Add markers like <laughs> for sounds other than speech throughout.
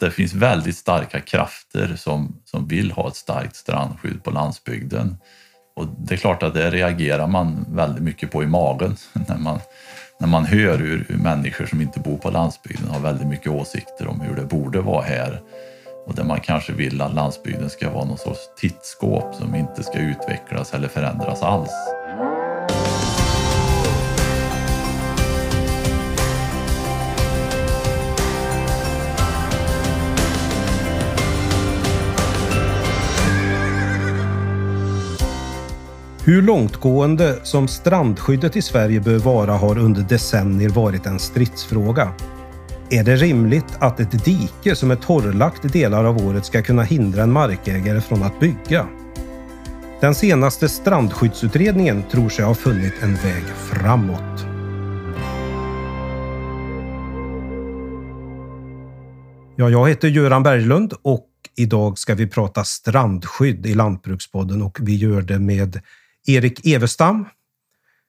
Det finns väldigt starka krafter som, som vill ha ett starkt strandskydd på landsbygden. Och det är klart att det reagerar man väldigt mycket på i magen <laughs> när man, när man hör hur, hur människor som inte bor på landsbygden har väldigt mycket åsikter om hur det borde vara här. Och där man kanske vill att landsbygden ska vara någon sorts tittskåp som inte ska utvecklas eller förändras alls. Hur långtgående som strandskyddet i Sverige bör vara har under decennier varit en stridsfråga. Är det rimligt att ett dike som är torrlagt delar av året ska kunna hindra en markägare från att bygga? Den senaste strandskyddsutredningen tror sig ha funnit en väg framåt. Ja, jag heter Göran Berglund och idag ska vi prata strandskydd i Lantbrukspodden och vi gör det med Erik Evestam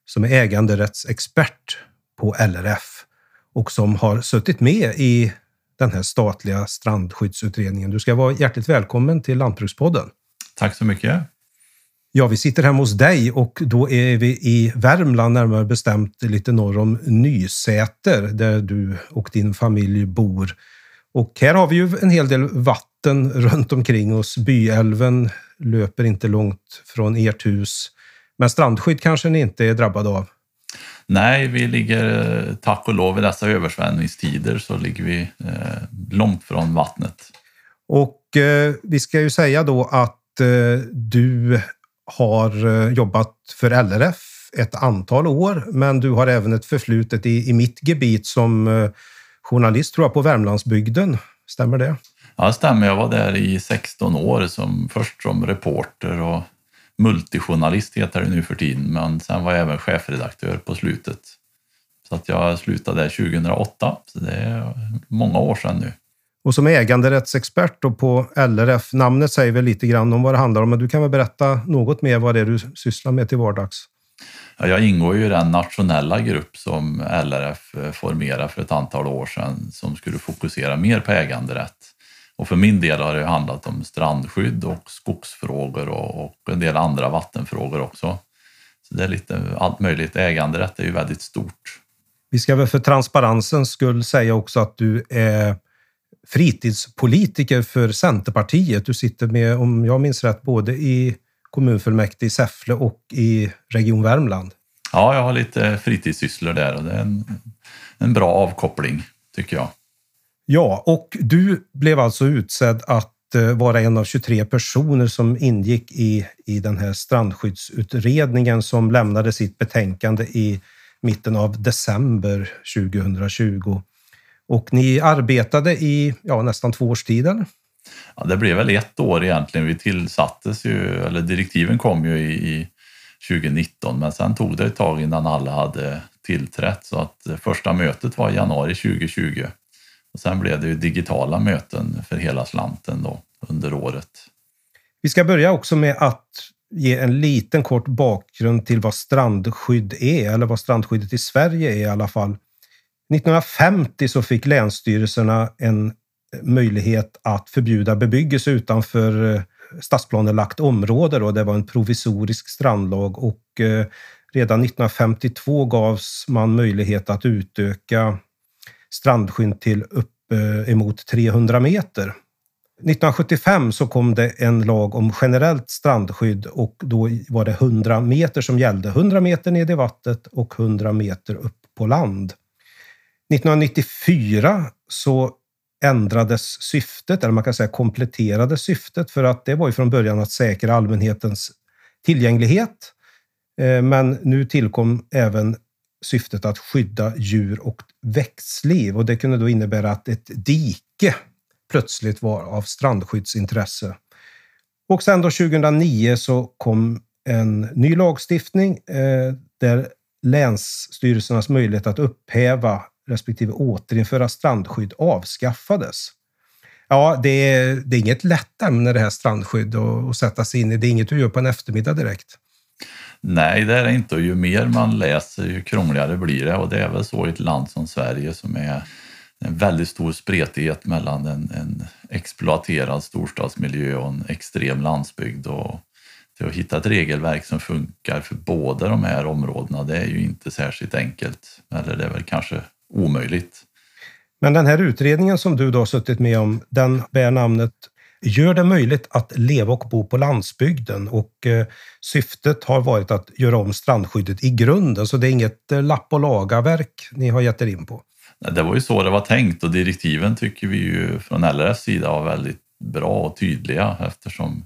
som är äganderättsexpert på LRF och som har suttit med i den här statliga strandskyddsutredningen. Du ska vara hjärtligt välkommen till Lantbrukspodden. Tack så mycket. Ja, vi sitter hemma hos dig och då är vi i Värmland, närmare bestämt lite norr om Nysäter, där du och din familj bor. Och här har vi ju en hel del vatten runt omkring oss. Byälven löper inte långt från ert hus. Men strandskydd kanske ni inte är drabbade av? Nej, vi ligger tack och lov i dessa översvämningstider så ligger vi eh, långt från vattnet. Och eh, vi ska ju säga då att eh, du har eh, jobbat för LRF ett antal år, men du har även ett förflutet i, i mitt gebit som eh, journalist tror jag på Värmlandsbygden. Stämmer det? Ja, det stämmer. Jag var där i 16 år, som, först som reporter och multijournalist heter det nu för tiden, men sen var jag även chefredaktör på slutet. Så att jag slutade 2008, så det är många år sedan nu. Och som äganderättsexpert på LRF, namnet säger väl lite grann om vad det handlar om, men du kan väl berätta något mer vad det är du sysslar med till vardags? Ja, jag ingår ju i den nationella grupp som LRF formerade för ett antal år sedan som skulle fokusera mer på äganderätt. Och för min del har det handlat om strandskydd och skogsfrågor och, en del andra vattenfrågor också. Så det är lite allt möjligt. Äganderätt är ju väldigt stort. Vi ska väl för transparensens skull säga också att du är fritidspolitiker för Centerpartiet. Du sitter med, om jag minns rätt, både i kommunfullmäktige i Säffle och i Region Värmland. Ja, jag har lite fritidssysslor där och det är en, en bra avkoppling tycker jag. Ja, och du blev alltså utsedd att eh, vara en av 23 personer som ingick i, i den här strandskyddsutredningen som lämnade sitt betänkande i mitten av december 2020. Och ni arbetade i ja, nästan två års tid, eller? Ja, det blev väl ett år egentligen. Vi tillsattes ju, eller direktiven kom ju i, i 2019, men sen tog det ett tag innan alla hade tillträtt så att eh, första mötet var i januari 2020. Och sen blev det ju digitala möten för hela slanten då under året. Vi ska börja också med att ge en liten kort bakgrund till vad strandskydd är, eller vad strandskyddet i Sverige är i alla fall. 1950 så fick länsstyrelserna en möjlighet att förbjuda bebyggelse utanför eh, stadsplanelagt område. Då. Det var en provisorisk strandlag och eh, redan 1952 gavs man möjlighet att utöka strandskydd till upp eh, emot 300 meter. 1975 så kom det en lag om generellt strandskydd och då var det 100 meter som gällde. 100 meter ned i vattnet och 100 meter upp på land. 1994 så ändrades syftet, eller man kan säga kompletterade syftet, för att det var ju från början att säkra allmänhetens tillgänglighet. Eh, men nu tillkom även syftet att skydda djur och växtliv och det kunde då innebära att ett dike plötsligt var av strandskyddsintresse. Och sen då 2009 så kom en ny lagstiftning eh, där länsstyrelsernas möjlighet att upphäva respektive återinföra strandskydd avskaffades. Ja, det är, det är inget lätt ämne det här strandskydd att sätta sig in i. Det är inget du gör på en eftermiddag direkt. Nej, det är det inte. Och ju mer man läser, ju krångligare blir det. Och det är väl så i ett land som Sverige som är en väldigt stor spretighet mellan en, en exploaterad storstadsmiljö och en extrem landsbygd. Och till att hitta ett regelverk som funkar för båda de här områdena, det är ju inte särskilt enkelt. Eller det är väl kanske omöjligt. Men den här utredningen som du då har suttit med om, den bär namnet Gör det möjligt att leva och bo på landsbygden och eh, syftet har varit att göra om strandskyddet i grunden. Så det är inget eh, lapp och laga-verk ni har gett er in på. Det var ju så det var tänkt och direktiven tycker vi ju från LRFs sida var väldigt bra och tydliga eftersom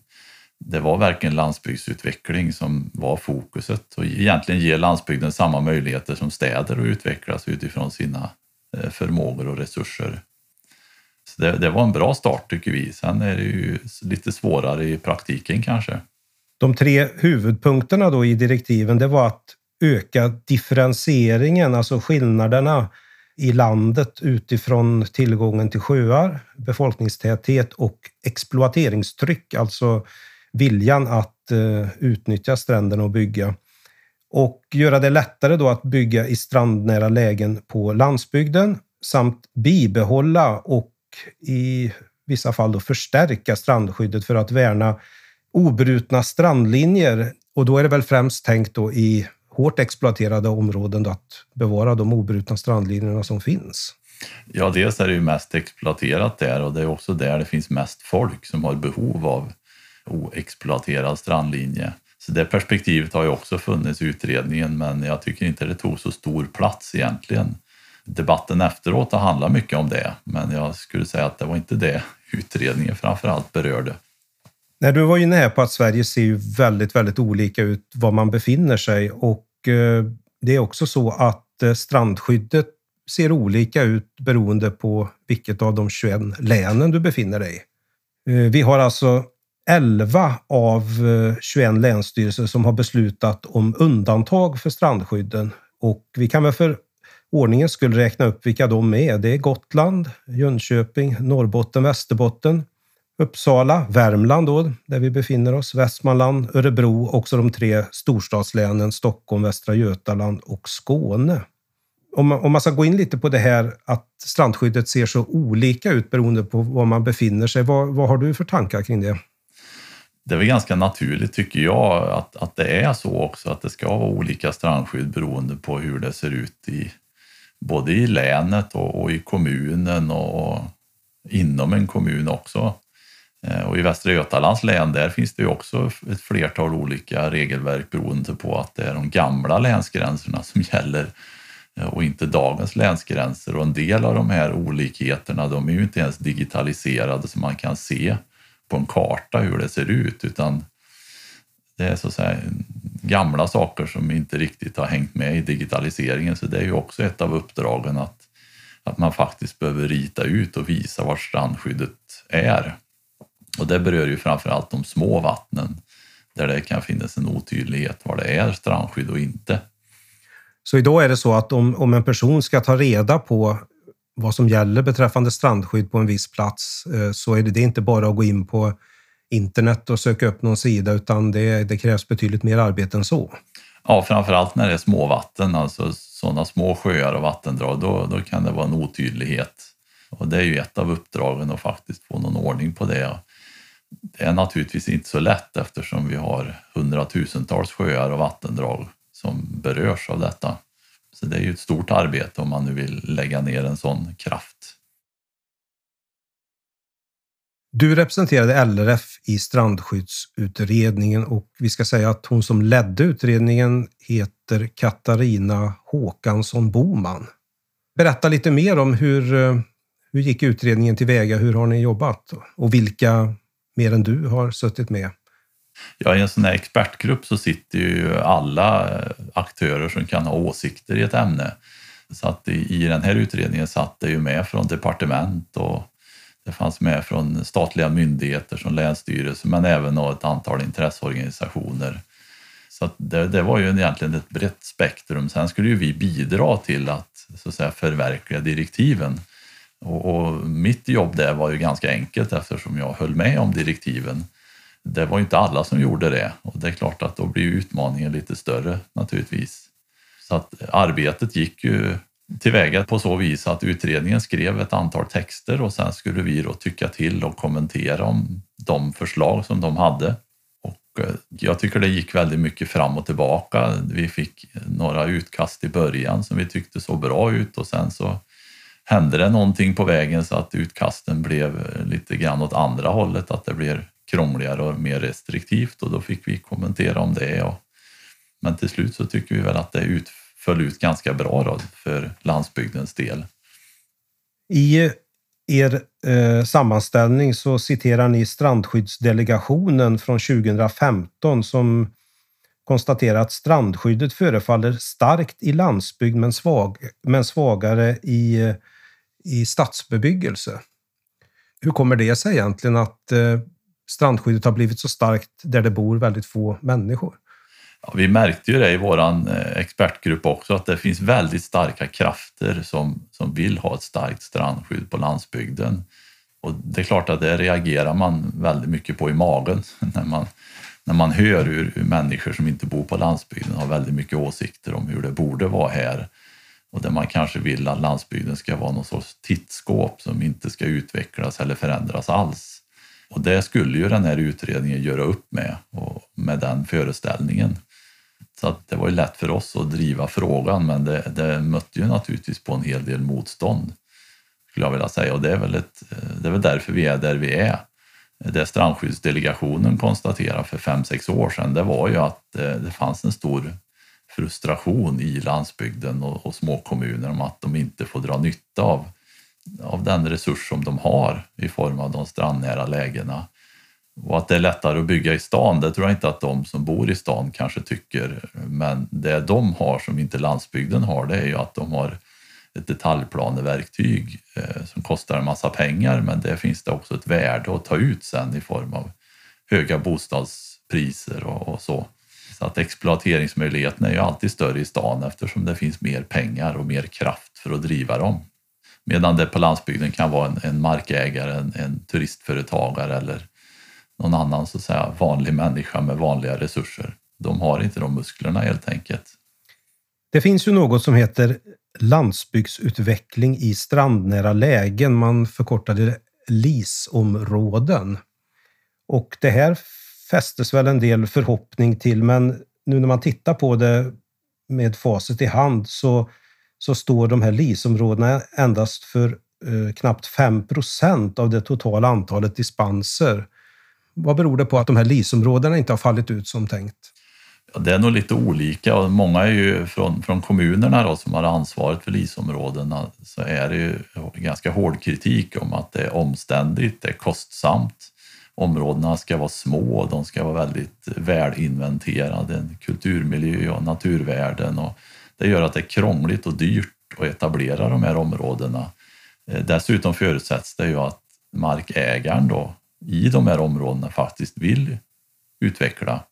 det var verkligen landsbygdsutveckling som var fokuset och egentligen ger landsbygden samma möjligheter som städer att utvecklas utifrån sina eh, förmågor och resurser. Så det, det var en bra start tycker vi. Sen är det ju lite svårare i praktiken kanske. De tre huvudpunkterna då i direktiven, det var att öka differentieringen, alltså skillnaderna i landet utifrån tillgången till sjöar, befolkningstäthet och exploateringstryck, alltså viljan att eh, utnyttja stränderna och bygga. Och göra det lättare då att bygga i strandnära lägen på landsbygden samt bibehålla och i vissa fall då förstärka strandskyddet för att värna obrutna strandlinjer. Och då är det väl främst tänkt då i hårt exploaterade områden att bevara de obrutna strandlinjerna som finns. Ja, dels är det ju mest exploaterat där och det är också där det finns mest folk som har behov av oexploaterad strandlinje. Så det perspektivet har ju också funnits i utredningen men jag tycker inte det tog så stor plats egentligen. Debatten efteråt har handlat mycket om det men jag skulle säga att det var inte det utredningen framförallt berörde. Nej, du var ju inne på att Sverige ser ju väldigt, väldigt olika ut var man befinner sig och eh, det är också så att eh, strandskyddet ser olika ut beroende på vilket av de 21 länen du befinner dig i. Eh, vi har alltså 11 av 21 länsstyrelser som har beslutat om undantag för strandskydden och vi kan väl för ordningen skulle räkna upp vilka de är. Det är Gotland, Jönköping, Norrbotten, Västerbotten, Uppsala, Värmland då, där vi befinner oss, Västmanland, Örebro, också de tre storstadslänen Stockholm, Västra Götaland och Skåne. Om man, om man ska gå in lite på det här att strandskyddet ser så olika ut beroende på var man befinner sig, vad, vad har du för tankar kring det? Det är väl ganska naturligt tycker jag att, att det är så också, att det ska vara olika strandskydd beroende på hur det ser ut i både i länet och, och i kommunen och inom en kommun också. Eh, och i Västra Götalands län där finns det ju också ett flertal olika regelverk beroende på att det är de gamla länsgränserna som <laughs> gäller eh, och inte dagens länsgränser. Och en del av de här olikheterna de är ju inte ens digitaliserade så man kan se på en karta hur det ser ut utan det är så att säga gamla saker som inte riktigt har hängt med i digitaliseringen så det är ju också ett av uppdragen att, att man faktiskt behöver rita ut och visa var strandskyddet är och det berör ju framförallt de små vattnen där det kan finnas en otydlighet var det är strandskydd och inte. Så idag är det så att om, om en person ska ta reda på vad som gäller beträffande strandskydd på en viss plats eh, så är det, det är inte bara att gå in på internet och söka upp någon sida utan det, det krävs betydligt mer arbete än så. Ja, framförallt när det är småvatten, alltså sådana små sjöar och vattendrag, då, då kan det vara en otydlighet. Och det är ju ett av uppdragen att faktiskt få någon ordning på det det är naturligtvis inte så lätt eftersom vi har hundratusentals sjöar och vattendrag som berörs av detta. Så det är ju ett stort arbete om man nu vill lägga ner en sån kraft. Du representerade LRF i strandskyddsutredningen och vi ska säga att hon som ledde utredningen heter Katarina Håkansson Boman. Berätta lite mer om hur, eh, hur gick utredningen tillväga? Hur har ni jobbat och vilka mer än du har suttit med? Ja, i en sån här expertgrupp så sitter ju alla eh, aktörer som kan ha åsikter i ett ämne. Så att i, i den här utredningen satt det ju med från departement och det fanns med från statliga myndigheter som Länsstyrelsen men även ett antal intresseorganisationer. Så det, det, var ju egentligen ett brett spektrum. Sen skulle ju vi bidra till att, så att säga, förverkliga direktiven. Och, och mitt jobb där var ju ganska enkelt eftersom jag höll med om direktiven. Det var ju inte alla som gjorde det och det är klart att då blir utmaningen lite större naturligtvis. Så att arbetet gick ju tillväga på så vis att utredningen skrev ett antal texter och sen skulle vi då tycka till och kommentera om de förslag som de hade. Och eh, jag tycker det gick väldigt mycket fram och tillbaka. Vi fick några utkast i början som vi tyckte såg bra ut och sen så hände det någonting på vägen så att utkasten blev lite grann åt andra hållet, att det blev krångligare och mer restriktivt och då fick vi kommentera om det. Och, men till slut så tycker vi väl att det ut, föll ut ganska bra då för landsbygdens del. I er eh, sammanställning så citerar ni Strandskyddsdelegationen från 2015 som konstaterar att strandskyddet förefaller starkt i landsbygd men, svag, men svagare i, i stadsbebyggelse. Hur kommer det sig egentligen att eh, strandskyddet har blivit så starkt där det bor väldigt få människor? Ja, vi märkte ju det i vår eh, expertgrupp också att det finns väldigt starka krafter som, som vill ha ett starkt strandskydd på landsbygden. Och det är klart att det reagerar man väldigt mycket på i magen <laughs> när man, när man hör hur, hur människor som inte bor på landsbygden har väldigt mycket åsikter om hur det borde vara här och där man kanske vill att landsbygden ska vara någon sorts tittskåp som inte ska utvecklas eller förändras alls. Och det skulle ju den här utredningen göra upp med, och med den föreställningen. Så att det var ju lätt för oss att driva frågan men det, det mötte ju naturligtvis på en hel del motstånd skulle jag vilja säga och det är väl, ett, det är väl därför vi är där vi är. Det strandskyddsdelegationen konstaterade för fem sex år sedan det var ju att det, fanns en stor frustration i landsbygden och, och småkommuner om att de inte får dra nytta av av den resurs som de har i form av de strandnära lägena. Och att det är lättare att bygga i stan, det tror jag inte att de som bor i stan kanske tycker. Men det de har som inte landsbygden har, det är ju att de har ett detaljplaneverktyg eh, som kostar en massa pengar, men det finns det också ett värde att ta ut sen i form av höga bostadspriser och, och så. Så att exploateringsmöjligheterna är ju alltid större i stan eftersom det finns mer pengar och mer kraft för att driva dem. Medan det på landsbygden kan vara en, en markägare, en, en, turistföretagare eller någon annan så att säga, vanlig människa med vanliga resurser. De har inte de musklerna helt enkelt. Det finns ju något som heter landsbygdsutveckling i strandnära lägen. Man förkortade LIS-områden. Och det här fästes väl en del förhoppning till, men nu när man tittar på det med facit i hand så så står de här LIS-områdena endast för eh, knappt 5 procent av det totala antalet dispenser. Vad beror det på att de här LIS-områdena inte har fallit ut som tänkt? Ja, det är nog lite olika och många är ju från, från kommunerna då, som har ansvaret för LIS-områdena så är det ju ganska hård kritik om att det är omständigt, det är kostsamt. Områdena ska vara små, de ska vara väldigt välinventerade, kulturmiljö och naturvärden och det gör att det är krångligt och dyrt att etablera de här områdena. Eh, dessutom förutsätts det ju att markägaren då i de här områdena faktiskt vill utveckla.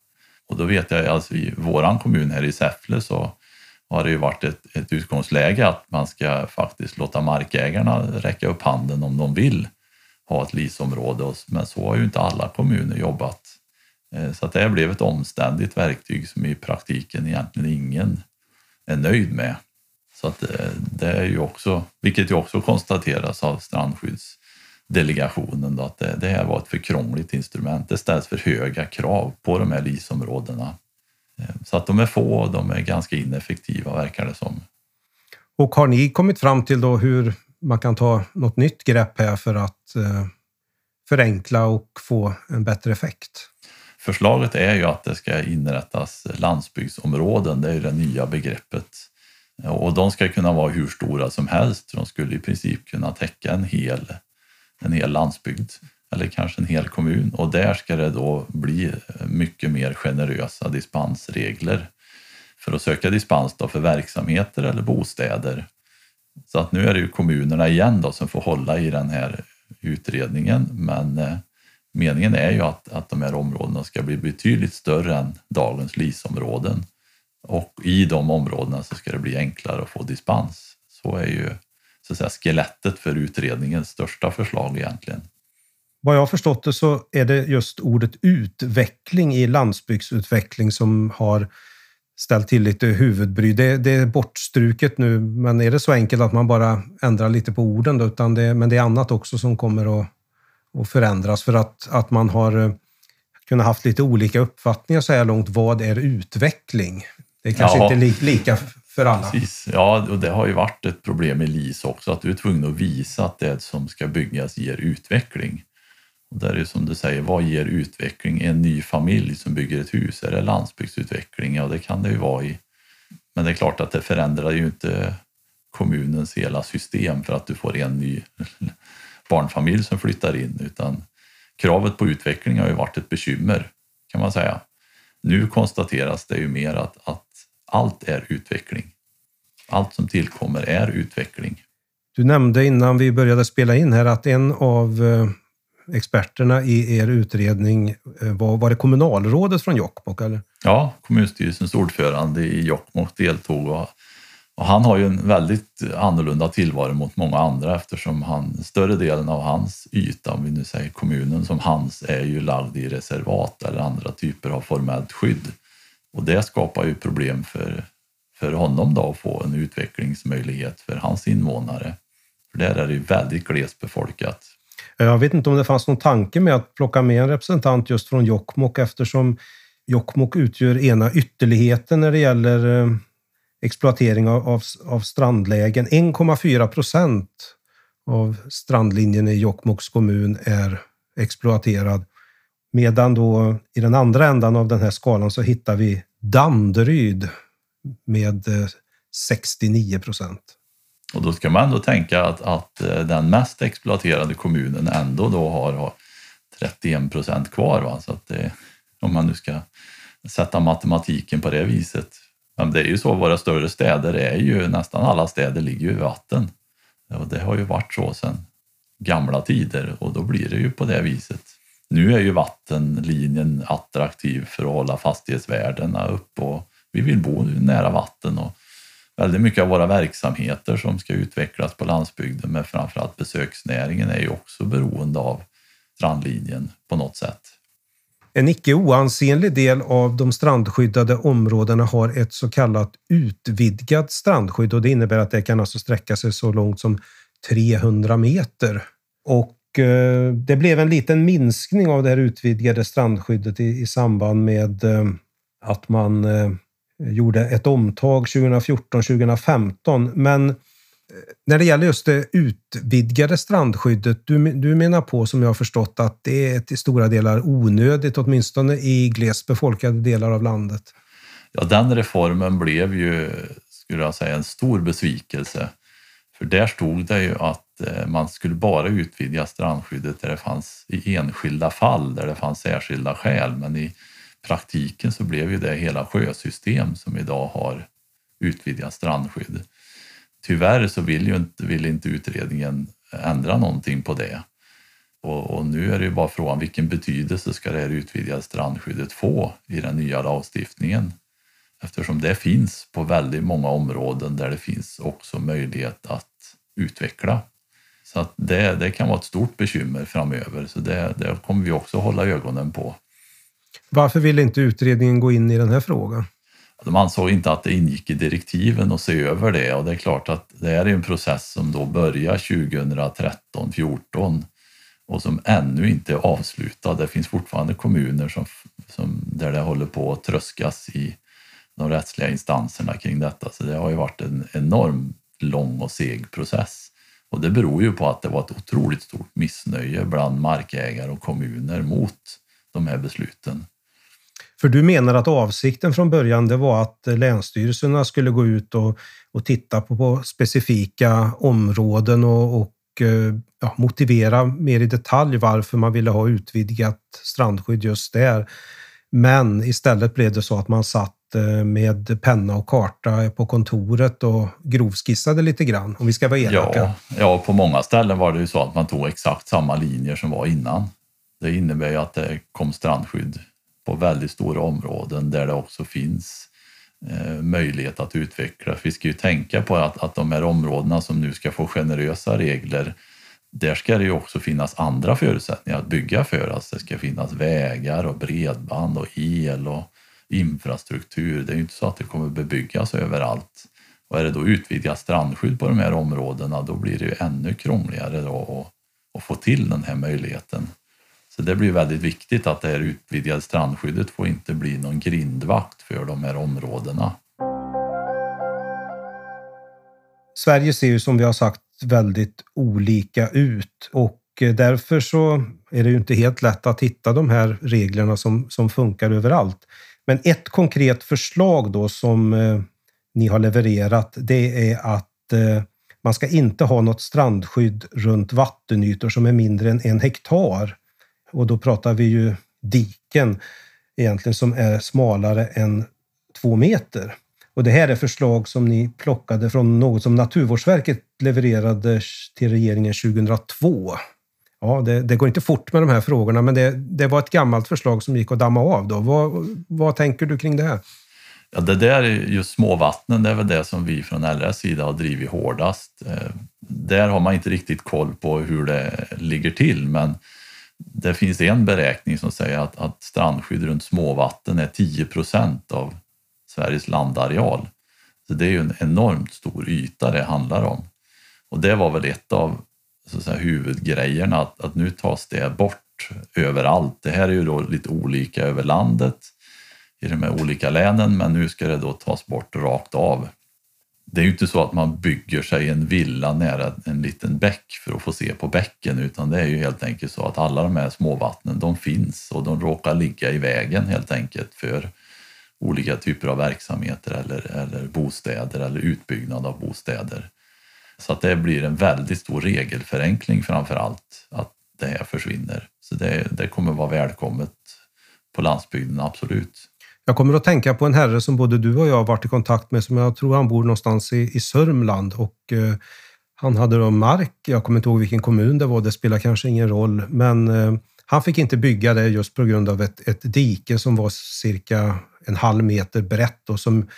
Och då vet jag, alltså i våran kommun här i Säffle så har det ju varit ett, ett utgångsläge att man ska faktiskt låta markägarna räcka upp handen om de vill ha ett LIS-område. Men så har ju inte alla kommuner jobbat. Eh, så att det blev ett omständigt verktyg som i praktiken egentligen ingen är nöjd med. Så att eh, det är ju också, vilket ju också konstateras av strandskydds strandskyddsdelegationen, då, att det, det här var ett för krångligt instrument. Det ställs för höga krav på de här LIS-områdena. Eh, så att de är få och de är ganska ineffektiva verkar det som. Och har ni kommit fram till då hur man kan ta något nytt grepp här för att eh, förenkla och få en bättre effekt? Förslaget är ju att det ska inrättas landsbygdsområden, det är det nya begreppet. Och de ska kunna vara hur stora som helst. De skulle i princip kunna täcka en hel, en hel landsbygd eller kanske en hel kommun och där ska det då bli mycket mer generösa dispensregler för att söka dispens då för verksamheter eller bostäder. Så att nu är det ju kommunerna igen då som får hålla i den här utredningen men eh, meningen är ju att, att de här områdena ska bli betydligt större än dagens LIS-områden. Och i de områdena så ska det bli enklare att få dispens. Så är ju så att säga, skelettet för utredningens största förslag egentligen. Vad jag har förstått det så är det just ordet utveckling i landsbygdsutveckling som har ställt till lite huvudbry. Det, det, är bortstruket nu, men är det så enkelt att man bara ändrar lite på orden? Då, utan det, men det är annat också som kommer att, att förändras för att, att man har eh, kunnat haft lite olika uppfattningar så här långt. Vad är utveckling? Det är kanske ja. inte li, lika för alla. Precis. Ja, och det har ju varit ett problem i LIS också, att du är tvungen att visa att det som ska byggas ger utveckling. Och där är det som du säger, vad ger utveckling? En ny familj som bygger ett hus, är det landsbygdsutveckling? Ja, det kan det ju vara i. Men det är klart att det förändrar ju inte kommunens hela system för att du får en ny <laughs> barnfamilj som flyttar in, utan kravet på utveckling har ju varit ett bekymmer kan man säga. Nu konstateras det ju mer att, att allt är utveckling. Allt som tillkommer är utveckling. Du nämnde innan vi började spela in här att en av eh, experterna i er utredning eh, var, var det kommunalrådet från Jokkmokk? Eller? Ja, kommunstyrelsens ordförande i Jokkmokk deltog och, och, han har ju en väldigt annorlunda tillvaro mot många andra eftersom han, större delen av hans yta, om vi nu säger kommunen som hans, är ju lagd i reservat eller andra typer av formellt skydd. Och det skapar ju problem för, för honom då att få en utvecklingsmöjlighet för hans invånare. För där är det ju väldigt glesbefolkat. Jag vet inte om det fanns någon tanke med att plocka med en representant just från Jokkmokk eftersom Jokkmokk utgör ena ytterligheten när det gäller eh, exploatering av, av, av strandlägen. 1,4 procent av strandlinjen i Jokkmokks kommun är exploaterad. Medan då i den andra ändan av den här skalan så hittar vi Danderyd med eh, 69 procent. Och då ska man ändå tänka att, att eh, den mest exploaterade kommunen ändå då har, har 31 procent kvar. Va? Så att det, om man nu ska sätta matematiken på det viset. Men det är ju så, våra större städer är ju, nästan alla städer ligger ju i vatten. Och det har ju varit så sedan gamla tider och då blir det ju på det viset. Nu är ju vattenlinjen attraktiv för att hålla fastighetsvärdena upp och vi vill bo nära vatten och väldigt mycket av våra verksamheter som ska utvecklas på landsbygden men framförallt besöksnäringen är ju också beroende av strandlinjen på något sätt. En icke oansenlig del av de strandskyddade områdena har ett så kallat utvidgat strandskydd och det innebär att det kan alltså sträcka sig så långt som 300 meter. Och Eh, det blev en liten minskning av det här utvidgade strandskyddet i, i samband med eh, att man eh, gjorde ett omtag 2014-2015. Men när det gäller just det utvidgade strandskyddet, du, du menar på som jag har förstått att det är till stora delar onödigt, åtminstone i glest befolkade delar av landet? Ja, den reformen blev ju, skulle jag säga, en stor besvikelse. För där stod det ju att Eh, man skulle bara utvidga strandskyddet där det fanns i enskilda fall, där det fanns särskilda skäl. Men i praktiken så blev ju det hela sjösystem som idag har utvidgat strandskydd. Tyvärr så vill ju inte, vill inte utredningen ändra någonting på det. Och, och, nu är det ju bara frågan vilken betydelse ska det här utvidgade strandskyddet få i den nya lagstiftningen? Eftersom det finns på väldigt många områden där det finns också möjlighet att utveckla. Så att det, det kan vara ett stort bekymmer framöver, så det, det kommer vi också hålla ögonen på. Varför ville inte utredningen gå in i den här frågan? De ansåg inte att det ingick i direktiven att se över det och det är klart att det är en process som då börjar 2013-14 och som ännu inte är avslutad. Det finns fortfarande kommuner som, som, där det håller på att tröskas i de rättsliga instanserna kring detta. Så det har ju varit en enormt lång och seg process. Och det beror ju på att det var ett otroligt stort missnöje bland markägare och kommuner mot de här besluten. För du menar att avsikten från början det var att länsstyrelserna skulle gå ut och, och titta på, på specifika områden och, och eh, ja, motivera mer i detalj varför man ville ha utvidgat strandskydd just där. Men istället blev det så att man satt med penna och karta på kontoret och grovskissade lite grann, om vi ska vara elaka. Ja, ja, på många ställen var det ju så att man tog exakt samma linjer som var innan. Det innebär ju att det kom strandskydd på väldigt stora områden där det också finns eh, möjlighet att utveckla. Vi ska ju tänka på att, att de här områdena som nu ska få generösa regler där ska det ju också finnas andra förutsättningar att bygga för. Alltså det ska finnas vägar och bredband och el och infrastruktur. Det är ju inte så att det kommer bebyggas överallt. Och är det då utvidgat strandskydd på de här områdena då blir det ju ännu krångligare då att, att få till den här möjligheten. Så det blir väldigt viktigt att det här utvidgade strandskyddet får inte bli någon grindvakt för de här områdena. Sverige ser ju som vi har sagt väldigt olika ut och eh, därför så är det ju inte helt lätt att hitta de här reglerna som, som funkar överallt. Men ett konkret förslag då som eh, ni har levererat, det är att eh, man ska inte ha något strandskydd runt vattenytor som är mindre än en hektar. Och då pratar vi ju diken egentligen som är smalare än två meter. Och det här är förslag som ni plockade från något som Naturvårdsverket levererade till regeringen 2002. Ja, det, det, går inte fort med de här frågorna, men det, det, var ett gammalt förslag som gick att damma av. Då. Vad, vad tänker du kring det här? Ja, det där, just småvattnen, det är väl det som vi från LRS sida har drivit hårdast. Eh, där har man inte riktigt koll på hur det ligger till, men det finns en beräkning som säger att, att strandskydd runt småvatten är 10 procent av Sveriges landareal. Så det är ju en enormt stor yta det handlar om. Och det var väl ett av så att säga, huvudgrejerna, att, att nu tas det bort överallt. Det här är ju då lite olika över landet i de här olika länen, men nu ska det då tas bort rakt av. Det är ju inte så att man bygger sig en villa nära en liten bäck för att få se på bäcken, utan det är ju helt enkelt så att alla de här småvattnen, de finns och de råkar ligga i vägen helt enkelt för olika typer av verksamheter eller, eller bostäder eller utbyggnad av bostäder. Så att det blir en väldigt stor regelförenkling framför allt, att det här försvinner. Så det, det kommer vara välkommet på landsbygden, absolut. Jag kommer att tänka på en herre som både du och jag har varit i kontakt med, som jag tror han bor någonstans i, i Sörmland. Och, eh, han hade då mark, jag kommer inte ihåg vilken kommun det var, det spelar kanske ingen roll, men eh, han fick inte bygga det just på grund av ett, ett dike som var cirka en halv meter brett och som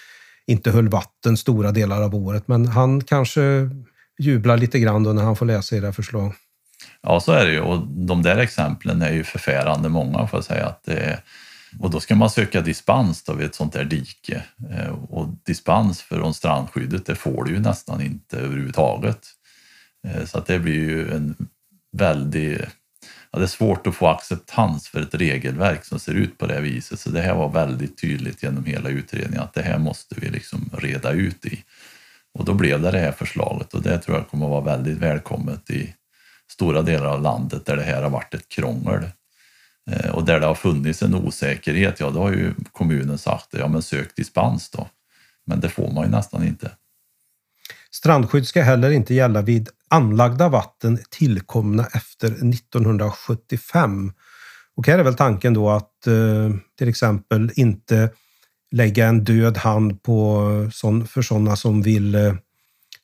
inte höll vatten stora delar av året. Men han kanske jublar lite grann då när han får läsa era förslag. Ja, så är det ju och de där exemplen är ju förfärande många får jag säga. Att det är, och då ska man söka dispens då vid ett sånt där dike. Eh, och dispens från strandskyddet, det får du ju nästan inte överhuvudtaget. Eh, så att det blir ju en väldig... ja, det är svårt att få acceptans för ett regelverk som ser ut på det viset. Så det här var väldigt tydligt genom hela utredningen att det här måste vi liksom reda ut i. Och då blev det det här förslaget och det tror jag kommer att vara väldigt välkommet i stora delar av landet där det här har varit ett krångel. Eh, och där det har funnits en osäkerhet, ja då har ju kommunen sagt ja men sök dispens då. Men det får man ju nästan inte. Strandskydd ska heller inte gälla vid anlagda vatten tillkomna efter 1975. Och här är väl tanken då att eh, till exempel inte lägga en död hand på sån, för sådana som vill eh,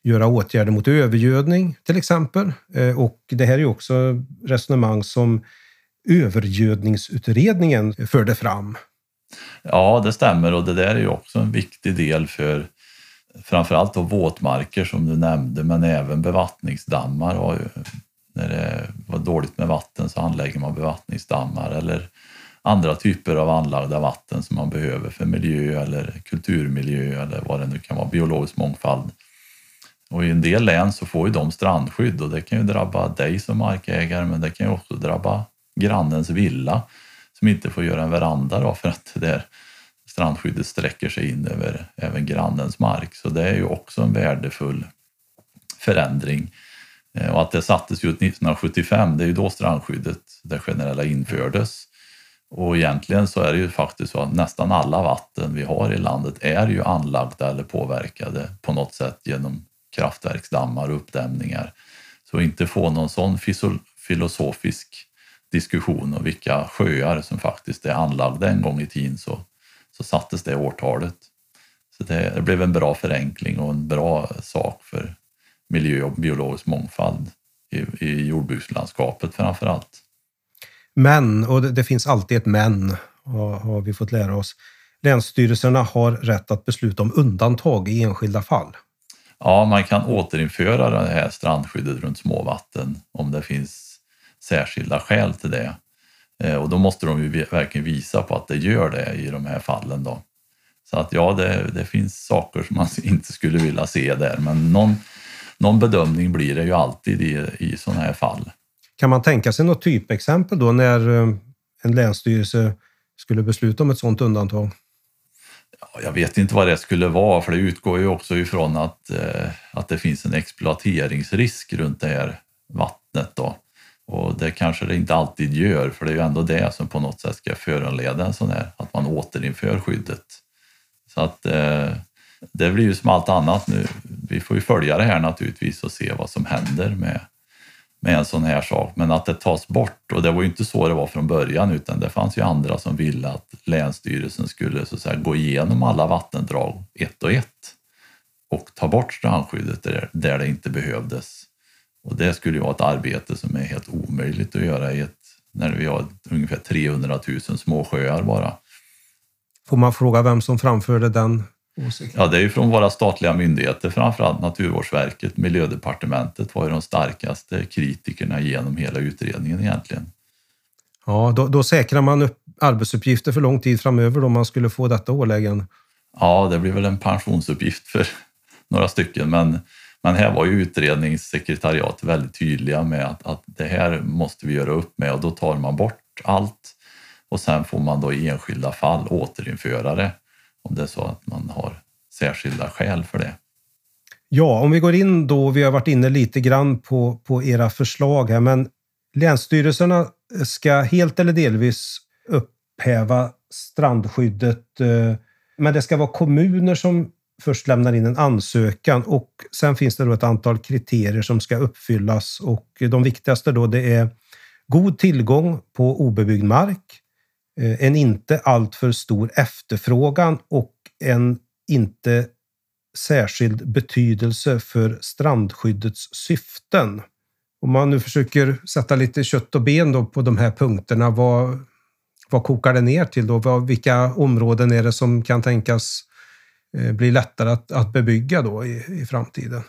göra åtgärder mot övergödning till exempel. Eh, och det här är ju också resonemang som övergödningsutredningen förde fram. Ja, det stämmer och det där är ju också en viktig del för framförallt då våtmarker som du nämnde, men även bevattningsdammar. Och när det var dåligt med vatten så anlägger man bevattningsdammar eller andra typer av anlagda vatten som man behöver för miljö eller kulturmiljö eller vad det nu kan vara, biologisk mångfald. Och i en del län så får ju de strandskydd och det kan ju drabba dig som markägare men det kan ju också drabba grannens villa som inte får göra en veranda då för att det där strandskyddet sträcker sig in över även grannens mark. Så det är ju också en värdefull förändring. Eh, och att det sattes ju 1975, det är ju då strandskyddet, det generella, infördes. Och egentligen så är det ju faktiskt så att nästan alla vatten vi har i landet är ju anlagda eller påverkade på något sätt genom kraftverksdammar och uppdämningar. Så inte få någon sån filosofisk diskussion om vilka sjöar som faktiskt är anlagda en gång i tiden så så sattes det årtalet. Så det, det blev en bra förenkling och en bra sak för miljö och biologisk mångfald i, i jordbrukslandskapet framför allt. Men, och det, det finns alltid ett men, har, har vi fått lära oss. Länsstyrelserna har rätt att besluta om undantag i enskilda fall. Ja, man kan återinföra det här strandskyddet runt småvatten om det finns särskilda skäl till det. Eh, och då måste de ju verkligen visa på att det gör det i de här fallen. Då. Så att ja, det, det finns saker som man <laughs> inte skulle vilja se där, men någon, någon bedömning blir det ju alltid i, i sådana här fall. Kan man tänka sig något typexempel då när eh, en länsstyrelse skulle besluta om ett sådant undantag? jag vet inte vad det skulle vara, för det utgår ju också ifrån att, eh, att det finns en exploateringsrisk runt det här vattnet. Då. Och det kanske det inte alltid gör, för det är ju ändå det som på något sätt ska föranleda en sån här, att man återinför skyddet. Så att eh, det blir ju som allt annat nu. Vi får ju följa det här naturligtvis och se vad som händer med, med en sån här sak. Men att det tas bort, och det var ju inte så det var från början utan det fanns ju andra som ville att Länsstyrelsen skulle så att säga, gå igenom alla vattendrag ett och ett och ta bort strandskyddet där, där det inte behövdes. Och det skulle ju vara ett arbete som är helt omöjligt att göra i ett, när vi har ungefär 300 000 småsjöar bara. Får man fråga vem som framförde den Ja, det är ju från våra statliga myndigheter, framförallt Naturvårdsverket, Miljödepartementet var ju de starkaste kritikerna genom hela utredningen egentligen. Ja, då, då säkrar man upp arbetsuppgifter för lång tid framöver om man skulle få detta åläggande. Ja, det blir väl en pensionsuppgift för <laughs> några stycken, men, men här var ju utredningssekretariat väldigt tydliga med att, att det här måste vi göra upp med och då tar man bort allt och sen får man då i enskilda fall återinföra det om det är så att man har särskilda skäl för det. Ja, om vi går in då, vi har varit inne lite grann på, på era förslag här, men länsstyrelserna ska helt eller delvis upphäva strandskyddet. Eh, men det ska vara kommuner som först lämnar in en ansökan och sen finns det då ett antal kriterier som ska uppfyllas och de viktigaste då det är god tillgång på obebyggd mark, Eh, en inte alltför stor efterfrågan och en inte särskild betydelse för strandskyddets syften. Om man nu försöker sätta lite kött och ben då på de här punkterna, vad, vad kokar det ner till? Då? Vilka områden är det som kan tänkas eh, bli lättare att, att bebygga då i, i framtiden?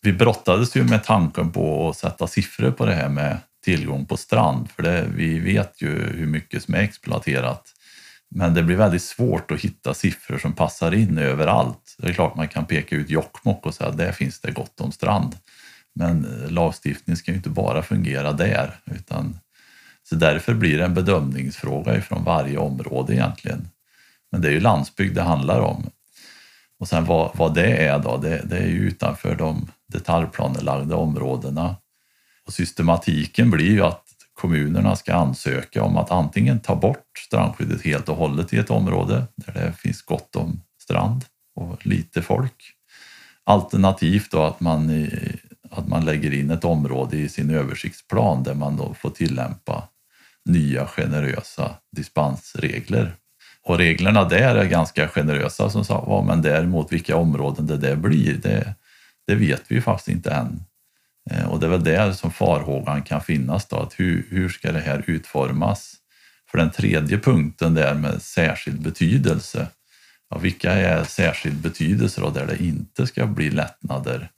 Vi brottades ju med tanken på att sätta siffror på det här med tillgång på strand, för det, vi vet ju hur mycket som är exploaterat. Men det blir väldigt svårt att hitta siffror som passar in överallt. Det är klart man kan peka ut Jokkmokk och säga att där finns det gott om strand. Men eh, lagstiftningen ska ju inte bara fungera där, utan så därför blir det en bedömningsfråga ifrån varje område egentligen. Men det är ju landsbygd det handlar om. Och sen vad, vad det är då, det, det är ju utanför de detaljplanelagda områdena och systematiken blir ju att kommunerna ska ansöka om att antingen ta bort strandskyddet helt och hållet i ett område där det finns gott om strand och lite folk. Alternativt då att man, att man lägger in ett område i sin översiktsplan där man då får tillämpa nya generösa dispensregler. Och reglerna där är ganska generösa som sagt var, men däremot vilka områden det där blir, det, det vet vi faktiskt inte än. Eh, och det är väl där som farhågan kan finnas då, att hur, hur ska det här utformas? För den tredje punkten där med särskild betydelse, ja, vilka är särskild betydelse då där det inte ska bli lättnader?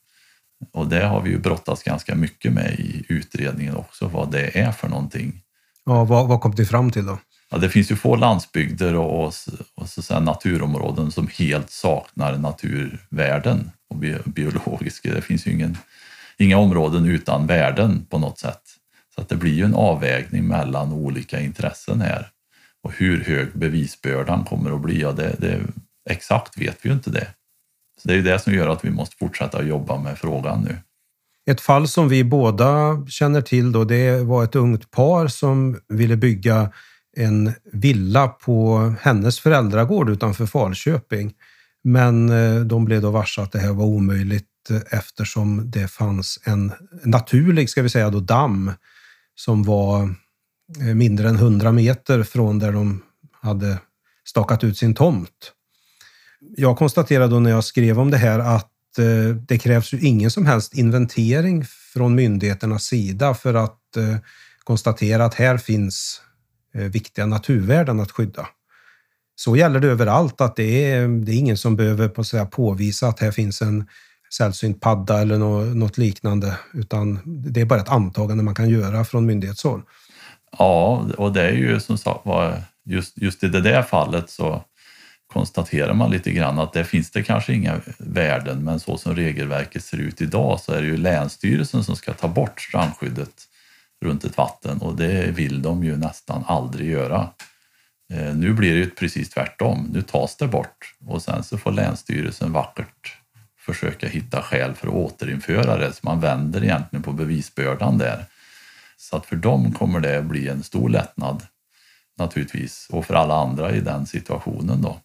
Och det har vi ju brottats ganska mycket med i utredningen också, vad det är för någonting. Ja, vad, vad kom du fram till då? Ja, det finns ju få landsbygder och, och, och så säga, naturområden som helt saknar naturvärden och biologiska. Det finns ju ingen inga områden utan värden på något sätt. Så att det blir ju en avvägning mellan olika intressen här. Och hur hög bevisbördan kommer att bli, ja, det, det, exakt vet vi ju inte det. Så Det är ju det som gör att vi måste fortsätta jobba med frågan nu. Ett fall som vi båda känner till då, det var ett ungt par som ville bygga en villa på hennes föräldragård utanför Falköping. Men eh, de blev då varse att det här var omöjligt eftersom det fanns en naturlig, ska vi säga då, damm som var eh, mindre än 100 meter från där de hade stakat ut sin tomt. Jag konstaterade då när jag skrev om det här att eh, det krävs ju ingen som helst inventering från myndigheternas sida för att eh, konstatera att här finns viktiga naturvärden att skydda. Så gäller det överallt, att det är, det är ingen som behöver på säga, påvisa att här finns en sällsynt padda eller något liknande, utan det är bara ett antagande man kan göra från myndighetshåll. Ja, och det är ju som sagt just, just i det där fallet så konstaterar man lite grann att det finns det kanske inga värden, men så som regelverket ser ut idag så är det ju Länsstyrelsen som ska ta bort strandskyddet runt ett vatten och det vill de ju nästan aldrig göra. Eh, nu blir det ju precis tvärtom. Nu tas det bort och sen så får Länsstyrelsen vackert försöka hitta skäl för att återinföra det. Så man vänder egentligen på bevisbördan där. Så att för dem kommer det bli en stor lättnad naturligtvis och för alla andra i den situationen då.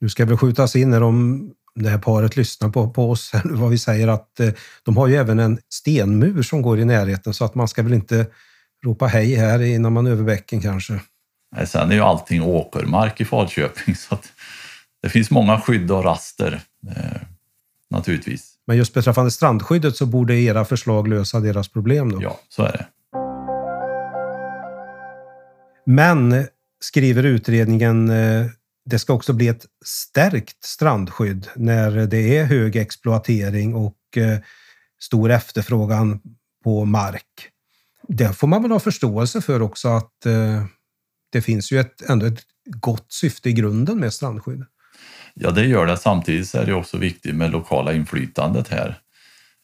Nu ska väl skjutas in när de, det här paret lyssnar på, på oss, vad vi säger att eh, de har ju även en stenmur som går i närheten så att man ska väl inte ropa hej här innan man över bäcken kanske. Nej, sen är ju allting åkermark i Falköping <laughs> så att det finns många skydd och raster eh, naturligtvis. Men just beträffande strandskyddet så borde era förslag lösa deras problem då? Ja, så är det. Men, skriver utredningen, eh, det ska också bli ett stärkt strandskydd när det är hög exploatering och eh, stor efterfrågan på mark. Det får man väl ha förståelse för också att eh, det finns ju ett, ändå ett gott syfte i grunden med strandskydd. Ja, det gör det. Samtidigt är det också viktigt med lokala inflytandet här.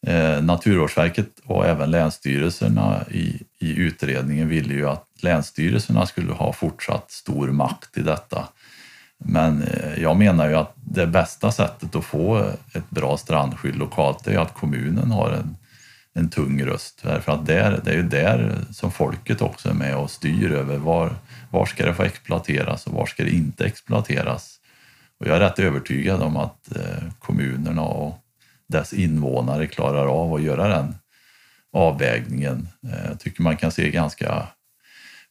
Eh, Naturvårdsverket och även länsstyrelserna i, i utredningen ville ju att länsstyrelserna skulle ha fortsatt stor makt i detta. Men eh, jag menar ju att det bästa sättet att få ett bra strandskydd lokalt är att kommunen har en, en tung röst. För att där, det är ju där som folket också är med och styr över var, var ska det få exploateras och var ska det inte exploateras. Och jag är rätt övertygad om att eh, kommunerna och dess invånare klarar av att göra den avvägningen. Eh, jag tycker man kan se ganska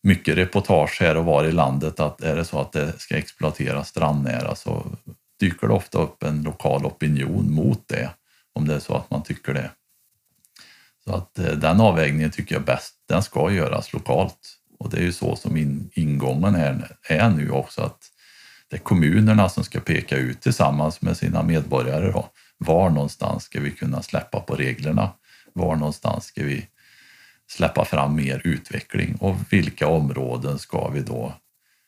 mycket reportage här och var i landet att är det så att det ska exploateras strandnära så dyker det ofta upp en lokal opinion mot det om det är så att man tycker det. Så att eh, den avvägningen tycker jag bäst, den ska göras lokalt och det är ju så som in, ingången här är nu också att det är kommunerna som ska peka ut tillsammans med sina medborgare då, var någonstans ska vi kunna släppa på reglerna? Var någonstans ska vi släppa fram mer utveckling och vilka områden ska vi då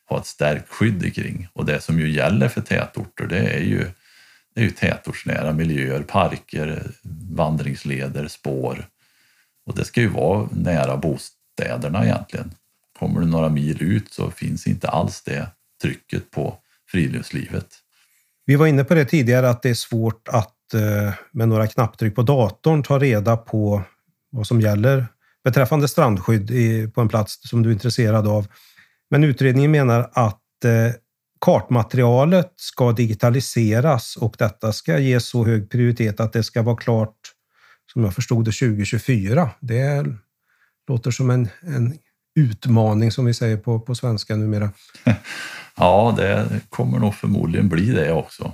ha ett stärkt skydd kring? Och det som ju gäller för tätorter det är ju, det är ju tätortsnära miljöer, parker, vandringsleder, spår. Och det ska ju vara nära bostäderna egentligen. Kommer du några mil ut så finns inte alls det trycket på friluftslivet. Vi var inne på det tidigare att det är svårt att eh, med några knapptryck på datorn ta reda på vad som gäller beträffande strandskydd på en plats som du är intresserad av. Men utredningen menar att eh, kartmaterialet ska digitaliseras och detta ska ges så hög prioritet att det ska vara klart, som jag förstod det, 2024. Det låter som en, en utmaning som vi säger på, på svenska numera. <laughs> Ja, det kommer nog förmodligen bli det också.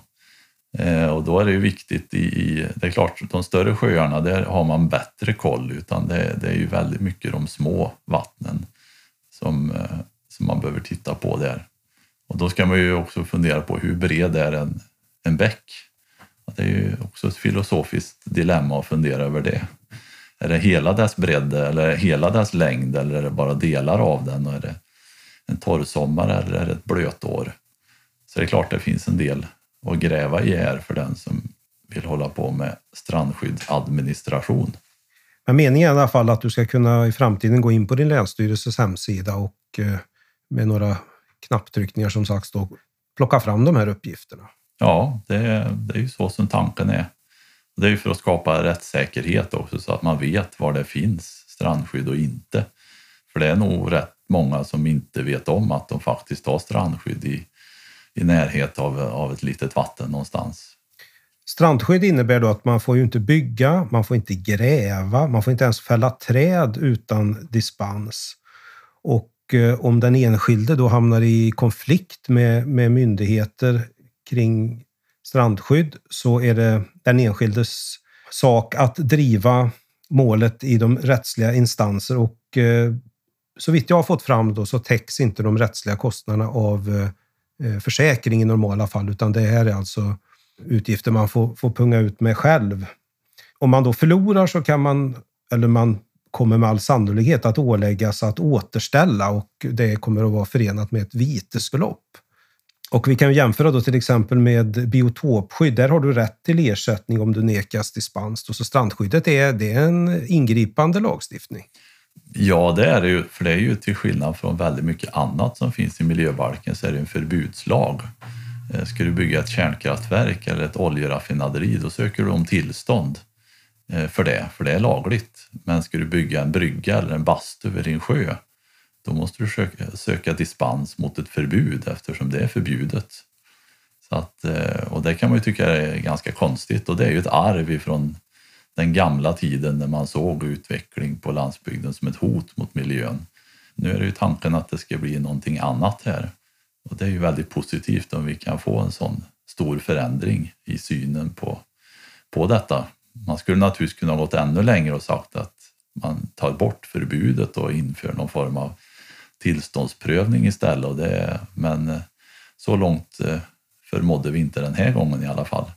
Eh, och då är det ju viktigt i, i, det är klart, de större sjöarna där har man bättre koll utan det, det är ju väldigt mycket de små vattnen som, eh, som man behöver titta på där. Och då ska man ju också fundera på hur bred är en, en bäck? Det är ju också ett filosofiskt dilemma att fundera över det. Är det hela dess bredd eller hela dess längd eller är det bara delar av den? Och är det en torrsommar eller är det ett blötår? Så det är klart det finns en del att gräva i här för den som vill hålla på med strandskyddsadministration. Men meningen är i alla fall att du ska kunna i framtiden gå in på din länsstyrelses hemsida och eh, med några knapptryckningar som sagt då, plocka fram de här uppgifterna. Ja, det, det är ju så som tanken är. Det är ju för att skapa rättssäkerhet också så att man vet var det finns strandskydd och inte. För det är nog rätt många som inte vet om att de faktiskt har strandskydd i, i närhet av, av ett litet vatten någonstans. Strandskydd innebär då att man får ju inte bygga, man får inte gräva, man får inte ens fälla träd utan dispens. Och eh, om den enskilde då hamnar i konflikt med, med myndigheter kring strandskydd så är det den enskildes sak att driva målet i de rättsliga instanser och eh, så vitt jag har fått fram då så täcks inte de rättsliga kostnaderna av eh, försäkring i normala fall, utan det här är alltså utgifter man får, får punga ut med själv. Om man då förlorar så kan man, eller man kommer med all sannolikhet att åläggas att återställa och det kommer att vara förenat med ett vitesbelopp. Och vi kan jämföra då till exempel med biotopskydd. Där har du rätt till ersättning om du nekas dispens. Så strandskyddet är, det är en ingripande lagstiftning. Ja, det är det ju. För det är ju till skillnad från väldigt mycket annat som finns i miljöbalken så är det en förbudslag. Eh, ska du bygga ett kärnkraftverk eller ett oljeraffinaderi då söker du om tillstånd eh, för det, för det är lagligt. Men ska du bygga en brygga eller en bastu vid din sjö då måste du söka, söka dispens mot ett förbud eftersom det är förbjudet. Så att, eh, och det kan man ju tycka är ganska konstigt och det är ju ett arv ifrån den gamla tiden när man såg utveckling på landsbygden som ett hot mot miljön. Nu är det ju tanken att det ska bli någonting annat här och det är ju väldigt positivt om vi kan få en sån stor förändring i synen på, på detta. Man skulle naturligtvis kunna gått ännu längre och sagt att man tar bort förbudet och inför någon form av tillståndsprövning istället. Och det, men eh, så långt eh, förmådde vi inte den här gången i alla fall.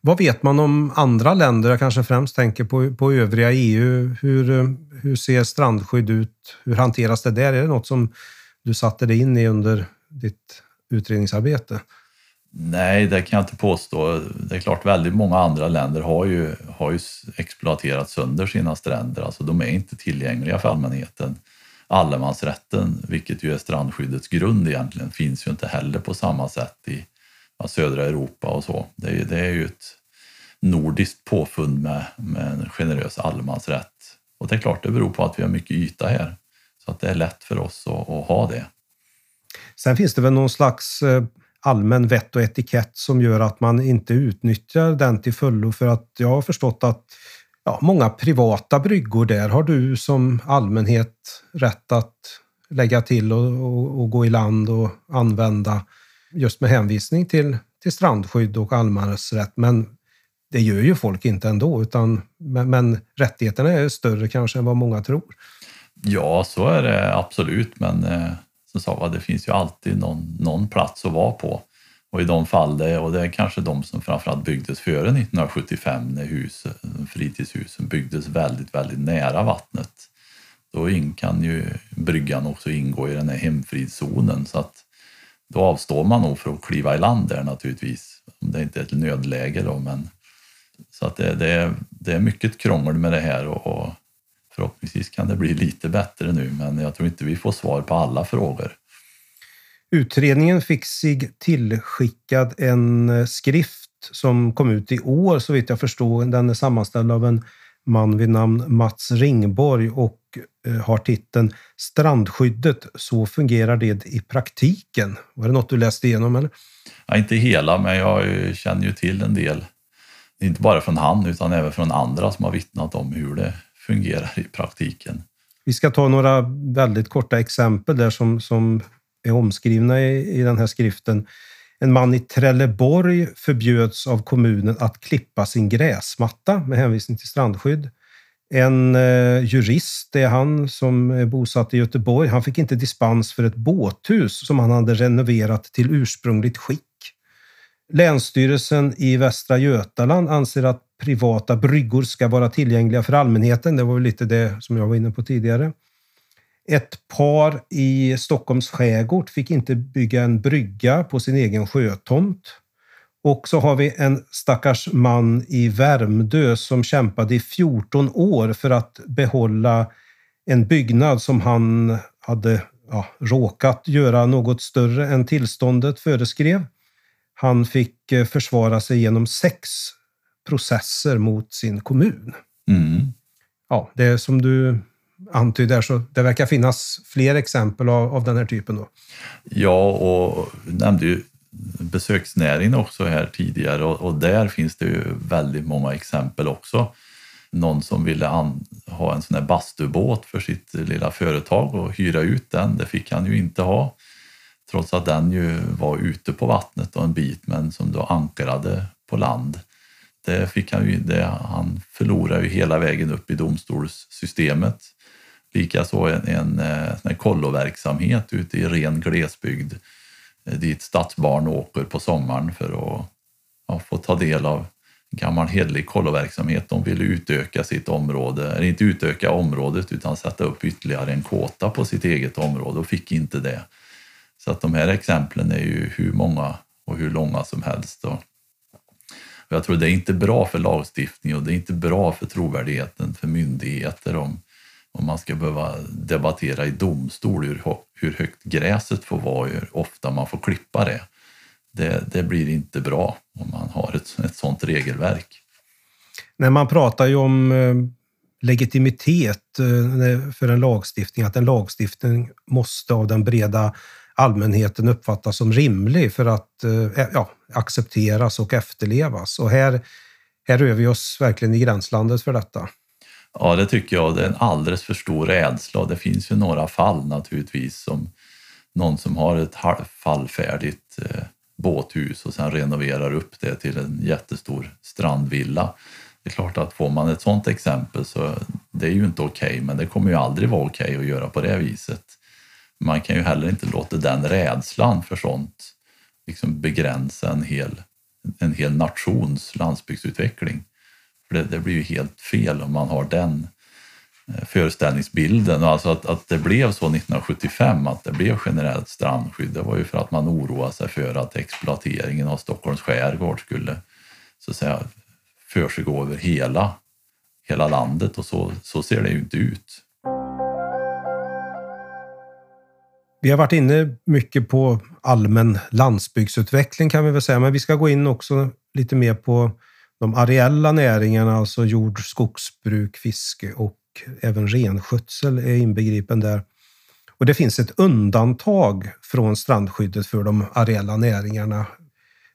Vad vet man om andra länder? Jag kanske främst tänker på, på övriga EU. Hur, eh, hur ser strandskydd ut? Hur hanteras det där? Är det något som du satte dig in i under ditt utredningsarbete? Nej, det kan jag inte påstå. Det är klart, väldigt många andra länder har ju, har ju exploaterat sönder sina stränder. Alltså, de är inte tillgängliga för allmänheten allemansrätten, vilket ju är strandskyddets grund egentligen, finns ju inte heller på samma sätt i ja, södra Europa och så. Det är, det är ju ett nordiskt påfund med, med en generös allemansrätt. Och det är klart, det beror på att vi har mycket yta här. Så att det är lätt för oss att, att ha det. Sen finns det väl någon slags eh, allmän vett och etikett som gör att man inte utnyttjar den till fullo för att jag har förstått att ja, många privata bryggor där har du som allmänhet rätt att lägga till och, och, och, gå i land och använda just med hänvisning till, till strandskydd och allemansrätt. Men det gör ju folk inte ändå, utan, men, men rättigheterna är större kanske än vad många tror. Ja, så är det absolut, men eh, som sa, det finns ju alltid någon, någon plats att vara på. Och i de fall det, och det är kanske de som framförallt byggdes före 1975 när hus, fritidshusen byggdes väldigt, väldigt nära vattnet. Då kan ju bryggan också ingå i den här hemfridszonen så att då avstår man nog från att kliva i land där naturligtvis. Om det inte är ett nödläge då men så att det, det, är, det är mycket krångel med det här och, och förhoppningsvis kan det bli lite bättre nu men jag tror inte vi får svar på alla frågor. Utredningen fick sig tillskickad en eh, skrift som kom ut i år så vitt jag förstår. Den är sammanställd av en man vid namn Mats Ringborg och eh, har titeln Strandskyddet, så fungerar det i praktiken. Var det något du läste igenom? Eller? Ja, inte hela, men jag känner ju till en del. Inte bara från han utan även från andra som har vittnat om hur det fungerar i praktiken. Vi ska ta några väldigt korta exempel där som, som är omskrivna i, i den här skriften. En man i Trelleborg förbjöds av kommunen att klippa sin gräsmatta med hänvisning till strandskydd. En eh, jurist, det är han som är bosatt i Göteborg, han fick inte dispens för ett båthus som han hade renoverat till ursprungligt skick. Länsstyrelsen i Västra Götaland anser att privata bryggor ska vara tillgängliga för allmänheten. Det var väl lite det som jag var inne på tidigare. Ett par i Stockholms skärgård fick inte bygga en brygga på sin egen sjötomt. Och så har vi en stackars man i Värmdö som kämpade i 14 år för att behålla en byggnad som han hade ja, råkat göra något större än tillståndet föreskrev. Han fick eh, försvara sig genom sex processer mot sin kommun. Mm. Ja, det är som du antyder så det verkar finnas fler exempel av, av den här typen. Då. Ja, och du nämnde ju besöksnäringen också här tidigare och, och, där finns det ju väldigt många exempel också. någon som ville ha en sån här bastubåt för sitt lilla företag och hyra ut den. Det fick han ju inte ha. Trots att den ju var ute på vattnet och en bit men som då ankrade på land. Det fick han ju, det, han förlorade ju hela vägen upp i domstolssystemet. Likaså en, en, eh, en kolloverksamhet ute i ren glesbygd eh, dit stadsbarn åker på sommaren för att ja, få ta del av gammal hederlig kolloverksamhet. De ville utöka sitt område, eller inte utöka området utan sätta upp ytterligare en kåta på sitt eget område och fick inte det. Så att de här exemplen är ju hur många och hur långa som helst. Och jag tror det är inte bra för lagstiftning och det är inte bra för trovärdigheten för myndigheter om, om man ska behöva debattera i domstol hur, hur högt gräset får vara, hur ofta man får klippa det. Det, det blir inte bra om man har ett, ett sådant regelverk. När man pratar ju om eh, legitimitet eh, för en lagstiftning, att en lagstiftning måste av den breda allmänheten uppfattas som rimlig för att eh, ja, accepteras och efterlevas. Och här, här rör vi oss verkligen i gränslandet för detta. Ja, det tycker jag. Det är en alldeles för stor rädsla. Det finns ju några fall naturligtvis som någon som har ett halvfallfärdigt eh, båthus och sen renoverar upp det till en jättestor strandvilla. Det är klart att får man ett sådant exempel så det är ju inte okej, okay, men det kommer ju aldrig vara okej okay att göra på det viset. Man kan ju heller inte låta den rädslan för sånt liksom begränsa en hel, en hel nations landsbygdsutveckling. För det, det blir ju helt fel om man har den eh, föreställningsbilden. Alltså att, att det blev så 1975, att det blev generellt strandskydd, det var ju för att man oroade sig för att exploateringen av Stockholms skärgård skulle så att säga försiggå över hela, hela landet och så, så ser det ju inte ut. Vi har varit inne mycket på allmän landsbygdsutveckling kan vi väl säga, men vi ska gå in också lite mer på de areella näringarna, alltså jord, skogsbruk, fiske och även renskötsel är inbegripen där. Och det finns ett undantag från strandskyddet för de areella näringarna.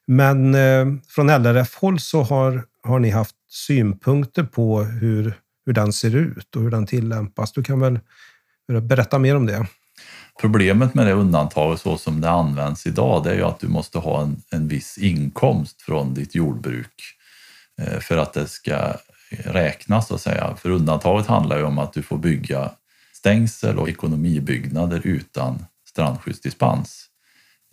Men eh, från LRF-håll så har, har ni haft synpunkter på hur, hur den ser ut och hur den tillämpas. Du kan väl berätta mer om det? Problemet med det undantaget så som det används idag det är ju att du måste ha en, en viss inkomst från ditt jordbruk eh, Eh, för att det ska räknas så att säga. För undantaget handlar ju om att du får bygga stängsel och ekonomibyggnader utan strandskyddsdispens.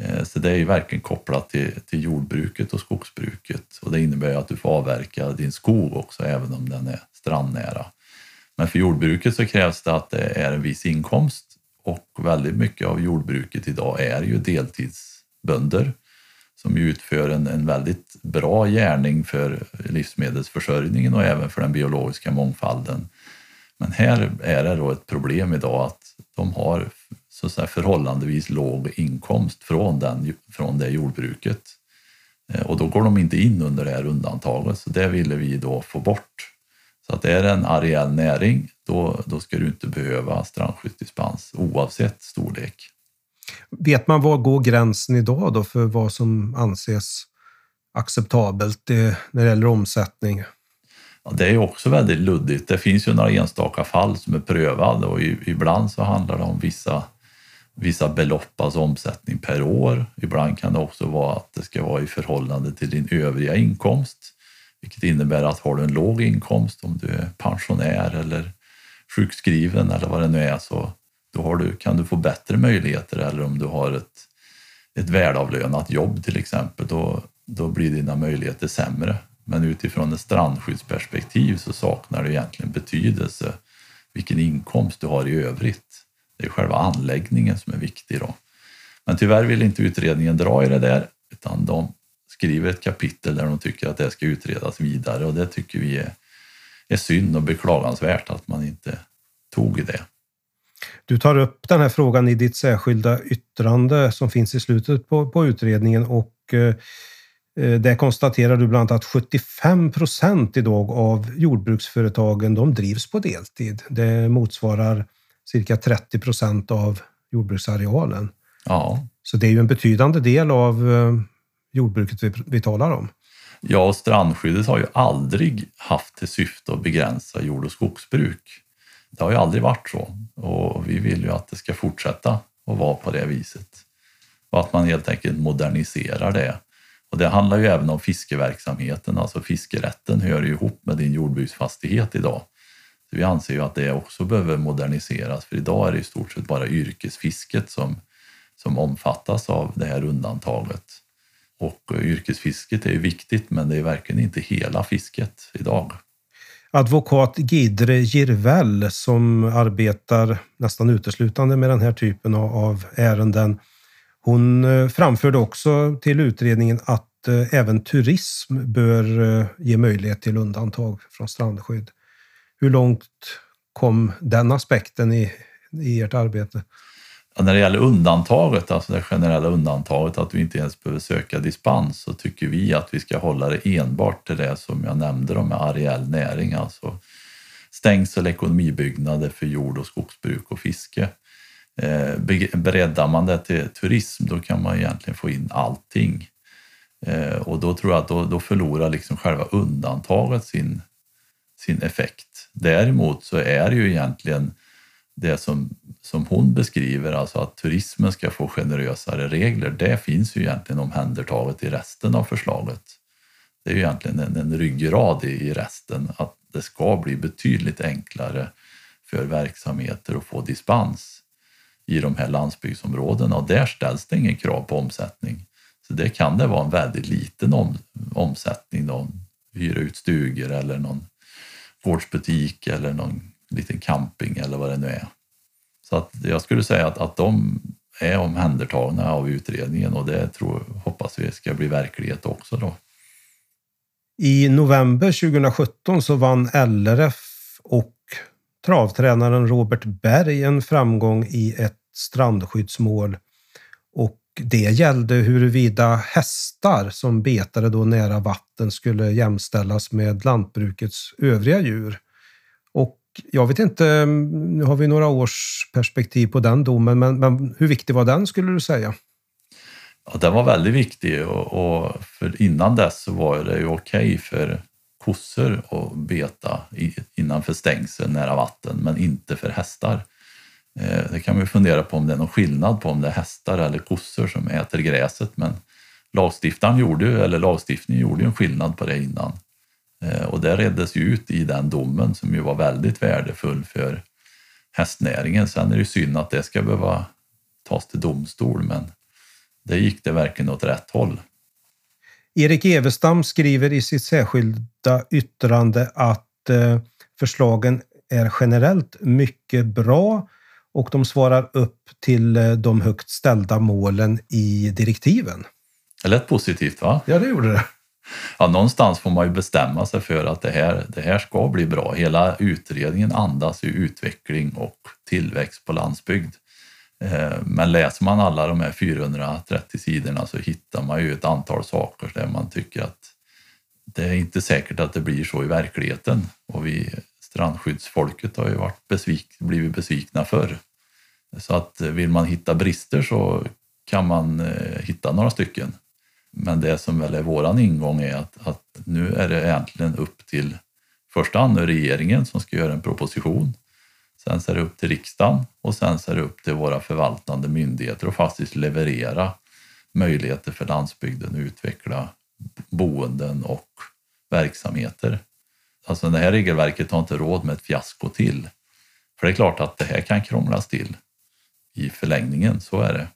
Eh, så det är ju verkligen kopplat till, till jordbruket och skogsbruket och det innebär att du får avverka din skog också även om den är strandnära. Men för jordbruket så krävs det att det är en viss inkomst och väldigt mycket av jordbruket idag är ju deltidsbönder som utför en, en väldigt bra gärning för livsmedelsförsörjningen och även för den biologiska mångfalden. Men här är det då ett problem idag att de har så att säga, förhållandevis låg inkomst från, den, från det jordbruket. Eh, och då går de inte in under det här undantaget, så det ville vi då få bort. Så att är det en areell näring, då, då ska du inte behöva strandskyddsdispens oavsett storlek. Vet man var går gränsen idag då för vad som anses acceptabelt eh, när det gäller omsättning? Ja, det är också väldigt luddigt. Det finns ju några enstaka fall som är prövade och ibland så handlar det om vissa, vissa belopp, alltså omsättning per år. Ibland kan det också vara att det ska vara i förhållande till din övriga inkomst. Vilket innebär att har du en låg inkomst, om du är pensionär eller sjukskriven eller vad det nu är, så då har du, kan du få bättre möjligheter. Eller om du har ett, ett välavlönat jobb till exempel, då, då blir dina möjligheter sämre. Men utifrån ett strandskyddsperspektiv så saknar det egentligen betydelse vilken inkomst du har i övrigt. Det är själva anläggningen som är viktig då. Men tyvärr vill inte utredningen dra i det där utan de skriver ett kapitel där de tycker att det ska utredas vidare och det tycker vi är, är synd och beklagansvärt att man inte tog i det. Du tar upp den här frågan i ditt särskilda yttrande som finns i slutet på, på utredningen och eh, eh där konstaterar du bland annat att 75 procent idag av jordbruksföretagen de drivs på deltid. Det motsvarar cirka 30 procent av jordbruksarealen. Ja. Så det är ju en betydande del av eh, jordbruket vi, vi talar om. Ja, och strandskyddet har ju aldrig haft till syfte att begränsa jord och skogsbruk. Det har ju aldrig varit så och vi vill ju att det ska fortsätta att vara på det viset. Och att man helt enkelt moderniserar det. Och det handlar ju även om fiskeverksamheten, alltså fiskerätten hör ju ihop med din jordbruksfastighet idag. Så vi anser ju att det också behöver moderniseras för idag är det i stort sett bara yrkesfisket som, som omfattas av det här undantaget. Och yrkesfisket är ju viktigt men det är verkligen inte hela fisket idag. Advokat Gidre Girvell som arbetar nästan uteslutande med den här typen av ärenden. Hon eh, framförde också till utredningen att eh, även turism bör eh, ge möjlighet till undantag från strandskydd. Hur långt kom den aspekten i, i ert arbete? När det gäller undantaget, alltså det generella undantaget att vi inte ens behöver söka dispens så tycker vi att vi ska hålla det enbart till det som jag nämnde då med areell näring, alltså stängsel, ekonomibyggnader för jord och skogsbruk och fiske. Eh, breddar man det till turism då kan man egentligen få in allting. Eh, och då tror jag att då, då förlorar liksom själva undantaget sin, sin effekt. Däremot så är det ju egentligen det som, som hon beskriver, alltså att turismen ska få generösare regler, det finns ju egentligen omhändertaget i resten av förslaget. Det är ju egentligen en, en ryggrad i, i resten, att det ska bli betydligt enklare för verksamheter att få dispens i de här landsbygdsområdena och där ställs det ingen krav på omsättning. Så det kan det vara en väldigt liten om, omsättning, då, hyra ut stugor eller någon gårdsbutik eller någon liten camping eller vad det nu är. Så att jag skulle säga att, att de är omhändertagna av utredningen och det tror, hoppas vi ska bli verklighet också då. I november 2017 så vann LRF och travtränaren Robert Berg en framgång i ett strandskyddsmål. Och det gällde huruvida hästar som betade då nära vatten skulle jämställas med lantbrukets övriga djur. Jag vet inte, mm, nu har vi några års perspektiv på den domen, men, men hur viktig var den skulle du säga? Ja, den var väldigt viktig och, och för innan dess så var det ju okej okay för kossor att beta innanför stängsel nära vatten, men inte för hästar. Eh, det kan man ju fundera på om det är någon skillnad på om det är hästar eller kossor som äter gräset, men lagstiftaren gjorde, eller lagstiftningen gjorde ju en skillnad på det innan. Eh, och det reddes ju ut i den domen som ju var väldigt värdefull för hästnäringen. Sen är det ju synd att det ska behöva tas till domstol, men det gick det verkligen åt rätt håll. Erik Evestam skriver i sitt särskilda yttrande att eh, förslagen är generellt mycket bra och de svarar upp till eh, de högt ställda målen i direktiven. Det lät positivt va? Ja, det gjorde det ja, någonstans får man ju bestämma sig för att det här, det här ska bli bra. Hela utredningen andas ju utveckling och tillväxt på landsbygd. Eh, men läser man alla de här 430 sidorna så hittar man ju ett antal saker där man tycker att det är inte säkert att det blir så i verkligheten. Och vi strandskyddsfolket har ju varit besvik, blivit besvikna förr. Så att eh, vill man hitta brister så kan man eh, hitta några stycken. Men det som väl är våran ingång är att, att nu är det egentligen upp till första hand regeringen som ska göra en proposition. Sen så är det upp till riksdagen och sen så är det upp till våra förvaltande myndigheter att faktiskt leverera möjligheter för landsbygden att utveckla boenden och verksamheter. Alltså det här regelverket har inte råd med ett fiasko till. För det är klart att det här kan krånglas till i förlängningen, så är det.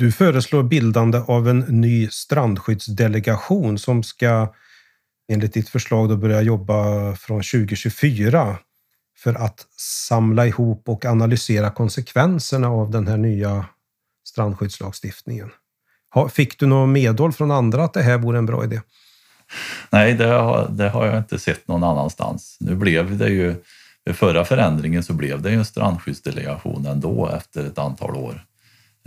Du föreslår bildande av en ny strandskyddsdelegation som ska enligt ditt förslag då börja jobba från 2024 för att samla ihop och analysera konsekvenserna av den här nya strandskyddslagstiftningen. Fick du något medhåll från andra att det här vore en bra idé? Nej, det har, det har jag inte sett någon annanstans. Nu blev det ju, vid förra förändringen så blev det ju en strandskyddsdelegation ändå efter ett antal år.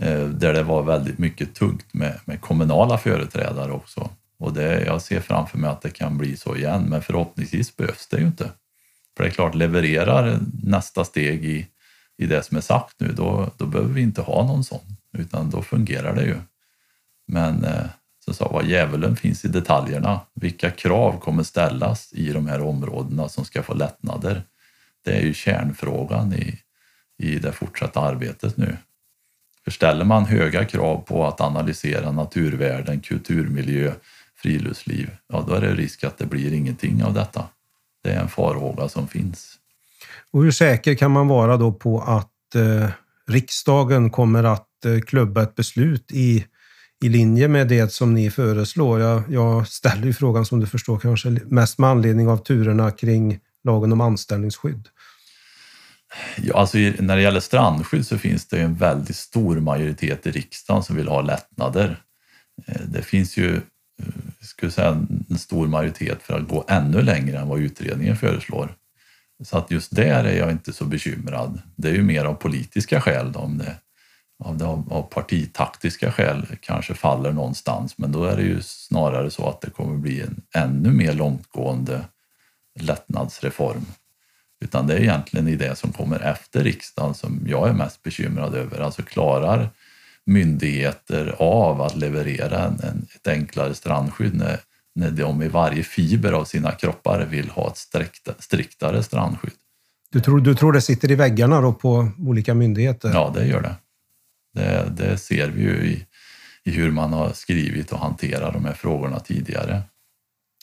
Eh, där det var väldigt mycket tungt med, med kommunala företrädare också. Och det, jag ser framför mig att det kan bli så igen, men förhoppningsvis behövs det ju inte. För det är klart, levererar nästa steg i, i det som är sagt nu, då, då behöver vi inte ha någon sån, utan då fungerar det ju. Men eh, som sa vad djävulen finns i detaljerna. Vilka krav kommer ställas i de här områdena som ska få lättnader? Det är ju kärnfrågan i, i det fortsatta arbetet nu. För ställer man höga krav på att analysera naturvärden, kulturmiljö, friluftsliv, ja då är det risk att det blir ingenting av detta. Det är en farhåga som finns. Och hur säker kan man vara då på att eh, riksdagen kommer att eh, klubba ett beslut i, i linje med det som ni föreslår? Jag, jag ställer ju frågan som du förstår kanske mest med anledning av turerna kring lagen om anställningsskydd. Ja, alltså när det gäller strandskydd så finns det en väldigt stor majoritet i riksdagen som vill ha lättnader. Eh, det finns ju eh, skulle säga, en stor majoritet för att gå ännu längre än vad utredningen föreslår. Så att just där är jag inte så bekymrad. Det är ju mer av politiska skäl då, om det av, det, av partitaktiska skäl kanske faller någonstans. Men då är det ju snarare så att det kommer bli en ännu mer långtgående lättnadsreform. Utan det är egentligen i det som kommer efter riksdagen som jag är mest bekymrad över. Alltså klarar myndigheter av att leverera en, en, ett enklare strandskydd när, när de i varje fiber av sina kroppar vill ha ett strikt, striktare strandskydd. Du tror, du tror det sitter i väggarna då på olika myndigheter? Ja, det gör det. Det, det ser vi ju i, i hur man har skrivit och hanterat de här frågorna tidigare.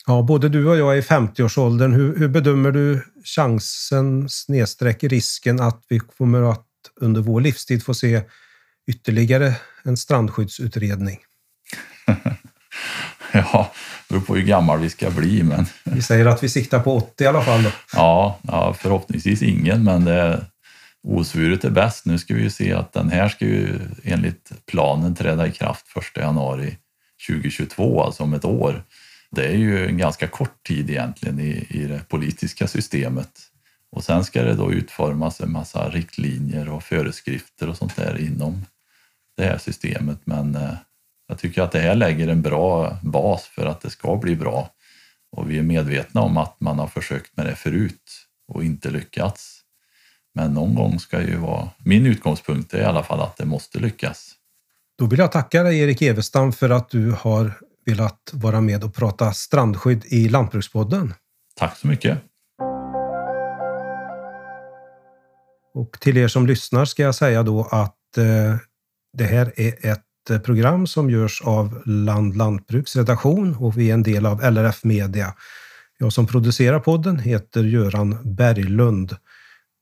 Ja, både du och jag är i 50-årsåldern. Hur, hur bedömer du chansen snedsträck risken att vi kommer att under vår livstid få se ytterligare en strandskyddsutredning? <laughs> ja, det beror på hur gammal vi ska bli. Men... Vi säger att vi siktar på 80 i alla fall. Då. Ja, ja, förhoppningsvis ingen, men det, osvuret är bäst. Nu ska vi ju se att den här ska ju enligt planen träda i kraft 1 januari 2022, alltså om ett år. Det är ju en ganska kort tid egentligen i, i det politiska systemet. Och sen ska det då utformas en massa riktlinjer och föreskrifter och sånt där inom det här systemet. Men eh, jag tycker att det här lägger en bra bas för att det ska bli bra. Och vi är medvetna om att man har försökt med det förut och inte lyckats. Men någon gång ska ju vara... Min utgångspunkt är i alla fall att det måste lyckas. Då vill jag tacka dig Erik Evestam för att du har velat vara med och prata strandskydd i Lantbrukspodden. Tack så mycket. Och till er som lyssnar ska jag säga då att eh, det här är ett program som görs av Land Lantbruks redaktion och vi är en del av LRF Media. Jag som producerar podden heter Göran Berglund.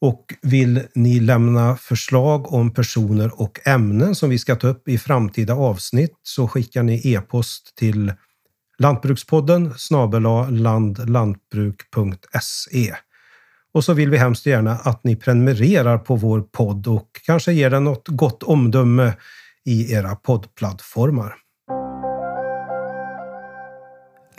Och vill ni lämna förslag om personer och ämnen som vi ska ta upp i framtida avsnitt så skickar ni e-post till Lantbrukspodden snabela landlantbruk.se. Och så vill vi hemskt gärna att ni prenumererar på vår podd och kanske ger den något gott omdöme i era poddplattformar.